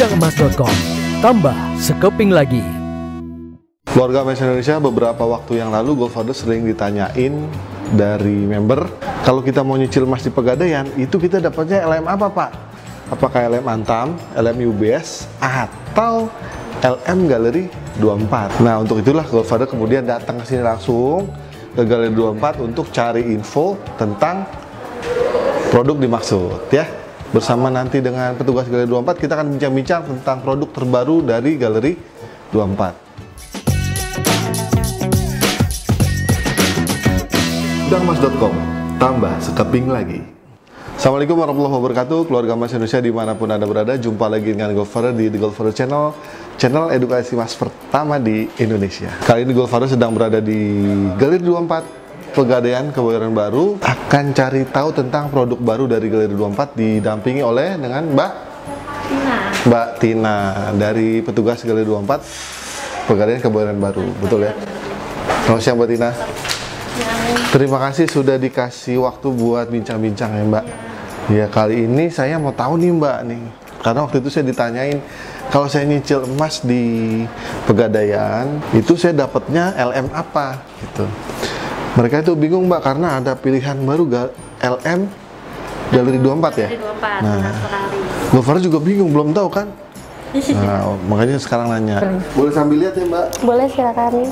Gudangemas.com Tambah sekeping lagi Keluarga Mes Indonesia beberapa waktu yang lalu Goldfather sering ditanyain dari member kalau kita mau nyicil emas di Pegadaian itu kita dapatnya LM apa Pak? Apakah LM Antam, LM UBS atau LM Galeri 24? Nah untuk itulah Goldfather kemudian datang ke sini langsung ke Galeri 24 untuk cari info tentang produk dimaksud ya bersama nanti dengan petugas Galeri 24 kita akan bincang-bincang tentang produk terbaru dari Galeri 24 Gudangmas.com tambah sekeping lagi. Assalamualaikum warahmatullahi wabarakatuh. Keluarga Mas Indonesia di mana pun anda berada jumpa lagi dengan Golfarer di The Golfarer Channel channel edukasi mas pertama di Indonesia. Kali ini Golfarer sedang berada di Galeri 24 Pegadaian Kebayoran Baru akan cari tahu tentang produk baru dari Galeri 24 didampingi oleh dengan Mbak Tina. Mbak Tina dari petugas Galeri 24 Pegadaian Kebayoran Baru betul ya Selamat siang Mbak Tina Terima kasih sudah dikasih waktu buat bincang-bincang ya Mbak. Ya kali ini saya mau tahu nih Mbak nih, karena waktu itu saya ditanyain kalau saya nyicil emas di Pegadaian itu saya dapatnya LM apa gitu. Mereka itu bingung Mbak karena ada pilihan baru ga- LM Galeri 24 ya. Dari 24, Nah. Gofar juga bingung belum tahu kan. Nah, makanya sekarang nanya. Boleh sambil lihat ya Mbak. Boleh silakan.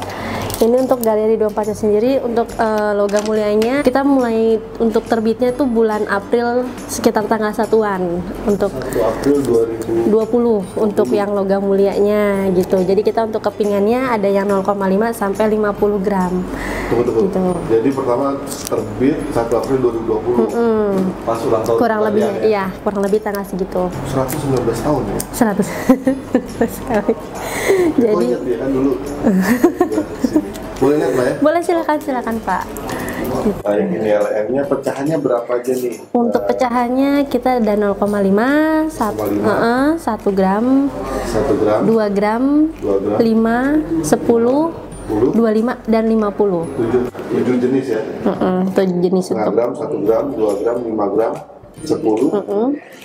Ini untuk galeri 24 sendiri untuk eh, logam mulianya kita mulai untuk terbitnya itu bulan April sekitar tanggal satuan untuk 1 April 2000 20 untuk yang logam mulianya gitu. Jadi kita untuk kepingannya ada yang 0,5 sampai 50 gram. Tunggu, tunggu. Gitu. Jadi pertama terbit 1 April 2020. Pas ulang tahun Kurang lebih ya. iya, kurang lebih tanggal segitu. 119 tahun ya. 100 sekali. Jadi ingat ya kan dulu. Boleh lihat Mbak ya? boleh silakan silakan Pak. Baik, ini LM-nya pecahannya berapa aja nih? Untuk pecahannya kita ada 0,5, 1, 0,5. 1 gram, 1 gram, 2 gram, 2 gram, 5, 10, 10, 25 dan 50. 7, 7 jenis ya. Heeh, itu jenis Setengah untuk gram, 1 gram, 2 gram, 5 gram, 10,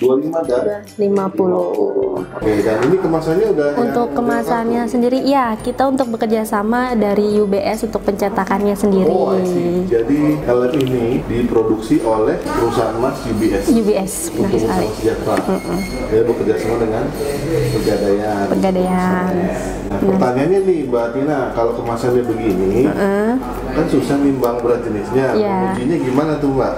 25 dan 50. Oke, dan ini kemasannya udah yang- Untuk kemasannya sendiri, ya kita untuk bekerja sama dari UBS untuk pencetakannya sendiri. Oh. Jadi LM ini diproduksi oleh perusahaan emas UBS. UBS, benar untuk sekali. usaha sejahtera. Dia bekerja sama dengan Pegadaian. Pegadaian. Nah, pertanyaannya nih Mbak Tina, kalau kemasannya begini, kan susah nimbang berat jenisnya. Iya. Ujinya gimana tuh Mbak?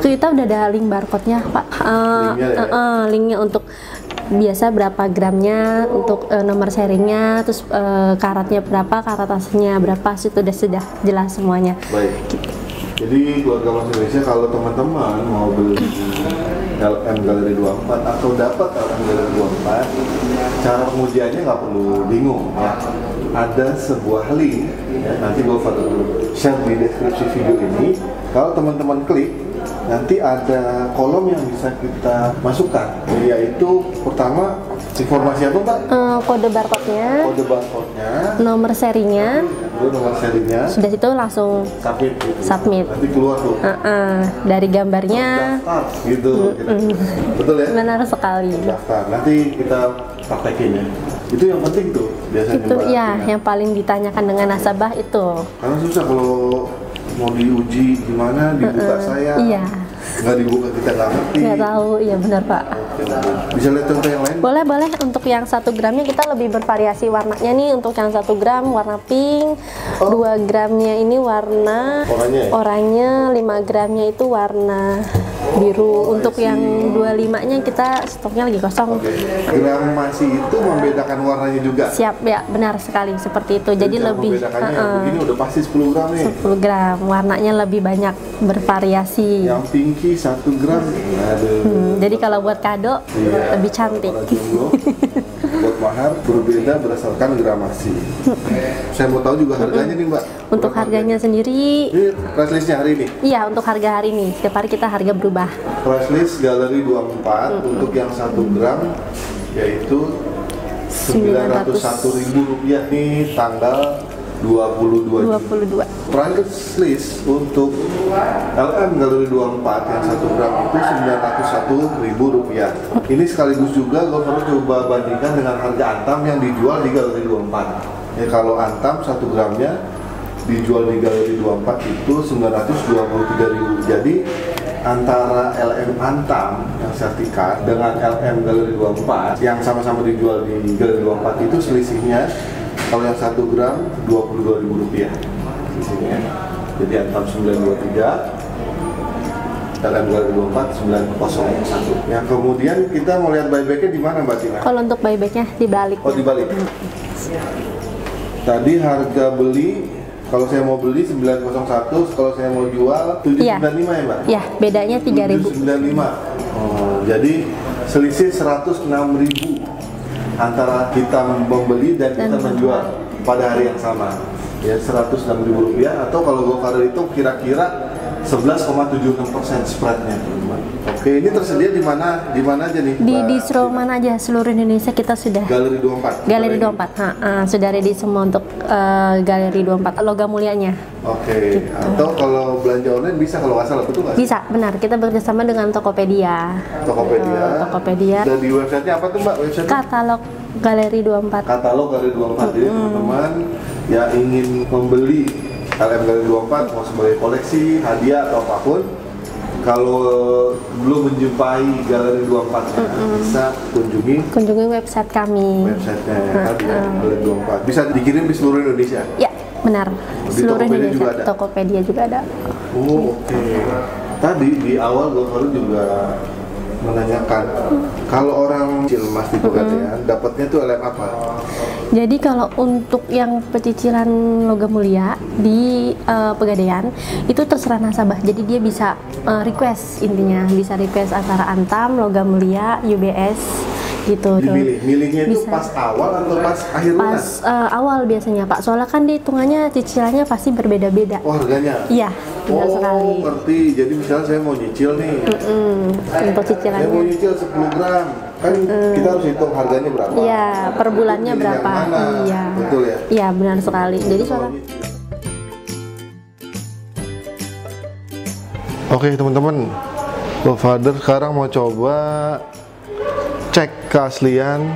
Kita udah ada link barcode-nya, Pak. Eh, Linknya ya? eh, eh, linknya untuk biasa berapa gramnya, untuk eh, nomor serinya, terus eh, karatnya berapa, karat aslinya berapa, itu udah sudah jelas semuanya. Baik. Jadi keluarga Mas Indonesia kalau teman-teman mau beli LM Galeri 24 atau dapat LM Galeri 24, cara pengujiannya nggak perlu bingung ya. Ada sebuah link, ya, nanti gue share di deskripsi video ini. Kalau teman-teman klik, nanti ada kolom yang bisa kita masukkan, yaitu pertama informasi apa Mbak? Eh, kode barcode-nya, Kode barcode-nya, nomor serinya, nomor serinya, sudah situ langsung submit. gitu. Submit. Nanti keluar tuh. eh, eh, dari gambarnya daftar gitu betul ya benar sekali. daftar nanti kita praktekin ya itu yang penting tuh biasanya Itu ya yang paling ditanyakan dengan nasabah itu. karena susah kalau mau diuji gimana dibuka saya Iya, nggak dibuka kita nggak ngerti nggak tahu, iya benar Pak. bisa lihat contoh yang lain Boleh boleh untuk yang satu gramnya kita lebih bervariasi warnanya nih untuk yang satu gram warna pink, dua gramnya ini warna Oranye ya? oranye, 5 gramnya itu warna biru. Untuk yang 25 nya kita stoknya lagi kosong. gram masih itu membedakan warnanya juga Siap ya, benar sekali seperti itu. Jadi cara lebih uh-uh, begini udah pasti 10 gram nih 10 gram, warnanya lebih banyak bervariasi. yang pinky 1 gram Hmm, jadi kalau buat kado Iya. lebih cantik. Buat mahar berbeda berdasarkan gramasi. Saya mau tahu juga harganya nih Mbak. Untuk Berapa harganya sendiri, Ini price listnya hari ini. iya untuk harga hari ini setiap hari kita harga berubah. Price list Galeri 24 untuk yang 1 gram yaitu 901 ribu rupiah nih tanggal 22 22. Price list untuk LM Galeri 24 yang 1 gram itu 901 ribu rupiah. Ini sekaligus juga gue perlu coba bandingkan dengan harga Antam yang dijual di Galeri 24. Ya kalau Antam 1 gramnya dijual di Galeri 24 itu 923 ribu. Jadi antara LM Antam yang sertifikat dengan LM Galeri 24 yang sama-sama dijual di Galeri 24 itu selisihnya kalau yang 1 gram 22 ribu rupiah selisihnya. Jadi Antam 923 LM Galeri 24 901 ya kemudian kita mau lihat buybacknya di mana Mbak Tina? Kalau untuk buybacknya dibalik. Oh dibalik. Tadi harga beli kalau saya mau beli 901, kalau saya mau jual 795 Iya. ya Mbak? Ya, bedanya 3000. 795. Oh, jadi selisih 106.000 antara kita membeli dan kita menjual pada hari yang sama. Ya 106.000 rupiah atau kalau GoFarel itu kira-kira 11,76 persen spreadnya teman-teman. Oke, ini tersedia di mana? Di mana aja nih? Di Mbak? distro mana aja seluruh Indonesia kita sudah Galeri 24. Galeri Ready? 24. Ha, ha, sudah ready semua untuk eh, Galeri 24 logam mulianya. Oke, atau kalau belanja online bisa kalau nggak salah betul nggak? Bisa, benar. Kita bekerjasama dengan Tokopedia. Tokopedia. Eh, Tokopedia. Dan di websitenya apa tuh mbak? Websitenya? Katalog Galeri 24. Katalog Galeri 24. Jadi teman-teman yang ingin membeli LM Galeri 24 mau sebagai koleksi, hadiah atau apa pun, kalau belum menjumpai Galeri 24 nya bisa kunjungi Kunjungi website kami. websitenya ya, kan, ya, Galeri 24. Bisa dikirim di seluruh Indonesia. Ya, benar. Di Seluruh Tokopedia Indonesia. juga ada? Tokopedia juga ada. Oh, oke. Tadi di awal gue baru juga menanyakan kalau orang kecil mas di Pegadaian dapatnya tuh LM apa? Jadi kalau untuk yang pecicilan logam mulia di eh, Pegadaian itu terserah nasabah. Jadi dia bisa eh, request intinya, bisa request antara Antam, logam mulia, UBS gitu. Dipilih, milihnya itu Bisa. pas awal atau pas akhir Pas eh, awal biasanya Pak. Soalnya kan dia hitungannya cicilannya pasti berbeda-beda. Oh harganya? Iya, benar oh, sekali. ngerti. Jadi misalnya saya mau nyicil nih, Mm, untuk saya mau cicilannya. nyicil 10 gram, kan kita harus hitung harganya berapa? Iya, per bulannya berapa? Iya. Betul ya? Iya, benar sekali. Jadi soalnya Oke teman-teman, Father sekarang mau coba cek keaslian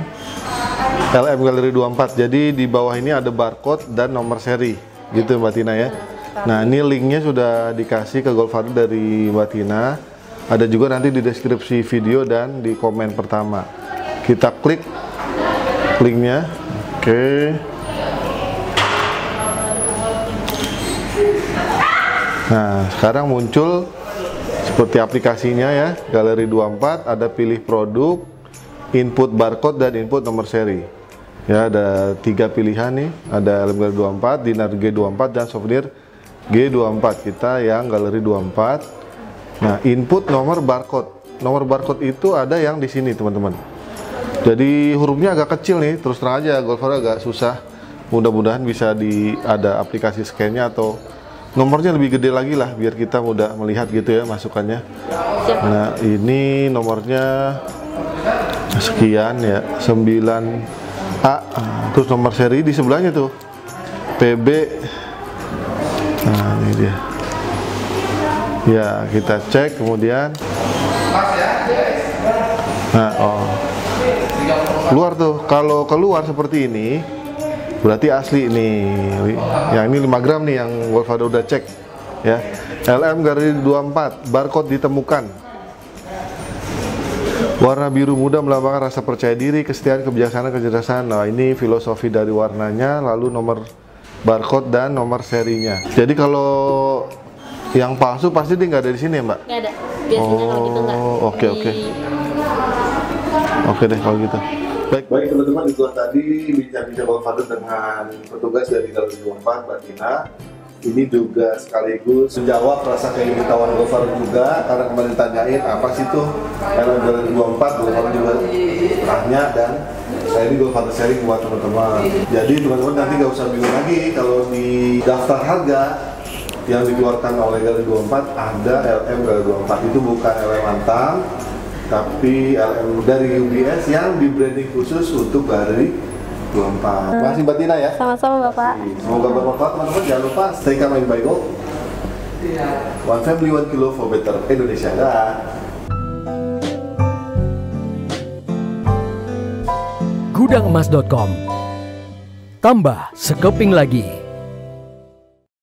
LM Galeri 24. Jadi di bawah ini ada barcode dan nomor seri, gitu Mbak Tina ya. Nah ini linknya sudah dikasih ke Goldfather dari Mbak Tina. Ada juga nanti di deskripsi video dan di komen pertama. Kita klik linknya. Oke. Nah, sekarang muncul seperti aplikasinya ya, Galeri 24, ada pilih produk, input barcode dan input nomor seri. Ya, ada tiga pilihan nih, ada Galeri 24, Dinar G24 dan souvenir G24. Kita yang Galeri 24. Nah, input nomor barcode. Nomor barcode itu ada yang di sini, teman-teman. Jadi hurufnya agak kecil nih, terus terang aja Golfer agak susah. Mudah-mudahan bisa di ada aplikasi scan-nya atau nomornya lebih gede lagi lah biar kita mudah melihat gitu ya masukannya. Nah, ini nomornya sekian ya, 9A. Terus nomor seri di sebelahnya tuh. PB Nah, ini dia. Ya, kita cek kemudian. Nah, oh. Keluar tuh. Kalau keluar seperti ini berarti asli nih. Yang ini 5 gram nih yang Wolfado udah cek ya. LM Galeri 24 barcode ditemukan. Warna biru muda melambangkan rasa percaya diri kesetiaan kebijaksanaan kecerdasan. Nah ini filosofi dari warnanya lalu nomor barcode dan nomor serinya. Jadi kalau yang palsu pasti dia nggak ada di sini ya mbak nggak ada. Biasanya kalau gitu nggak. Oh, oke, di- oke. Oke deh kalau gitu. Baik, baik teman-teman itu tadi bincang-bincang Bapak Fadil dengan petugas dari Galeri 24 Mbak Tina. Ini juga sekaligus menjawab rasa keinginan Gofar juga karena kemarin tanyain apa sih tuh LM Galeri 24 Gofar juga tanya dan saya ini Gofar sharing buat teman-teman. Jadi teman-teman nanti nggak usah bingung lagi kalau di daftar harga yang dikeluarkan oleh Galeri 24 ada LM Galeri 24 itu bukan LM Antam tapi LM dari UBS yang di branding khusus untuk Galeri 24. Terima kasih Mbak Tina ya. Sama-sama Bapak. Semoga bermanfaat teman-teman. Jangan lupa stay calm and buy gold. One family, one kilo for better Indonesia. Dah. Gudangemas.com Tambah sekeping lagi.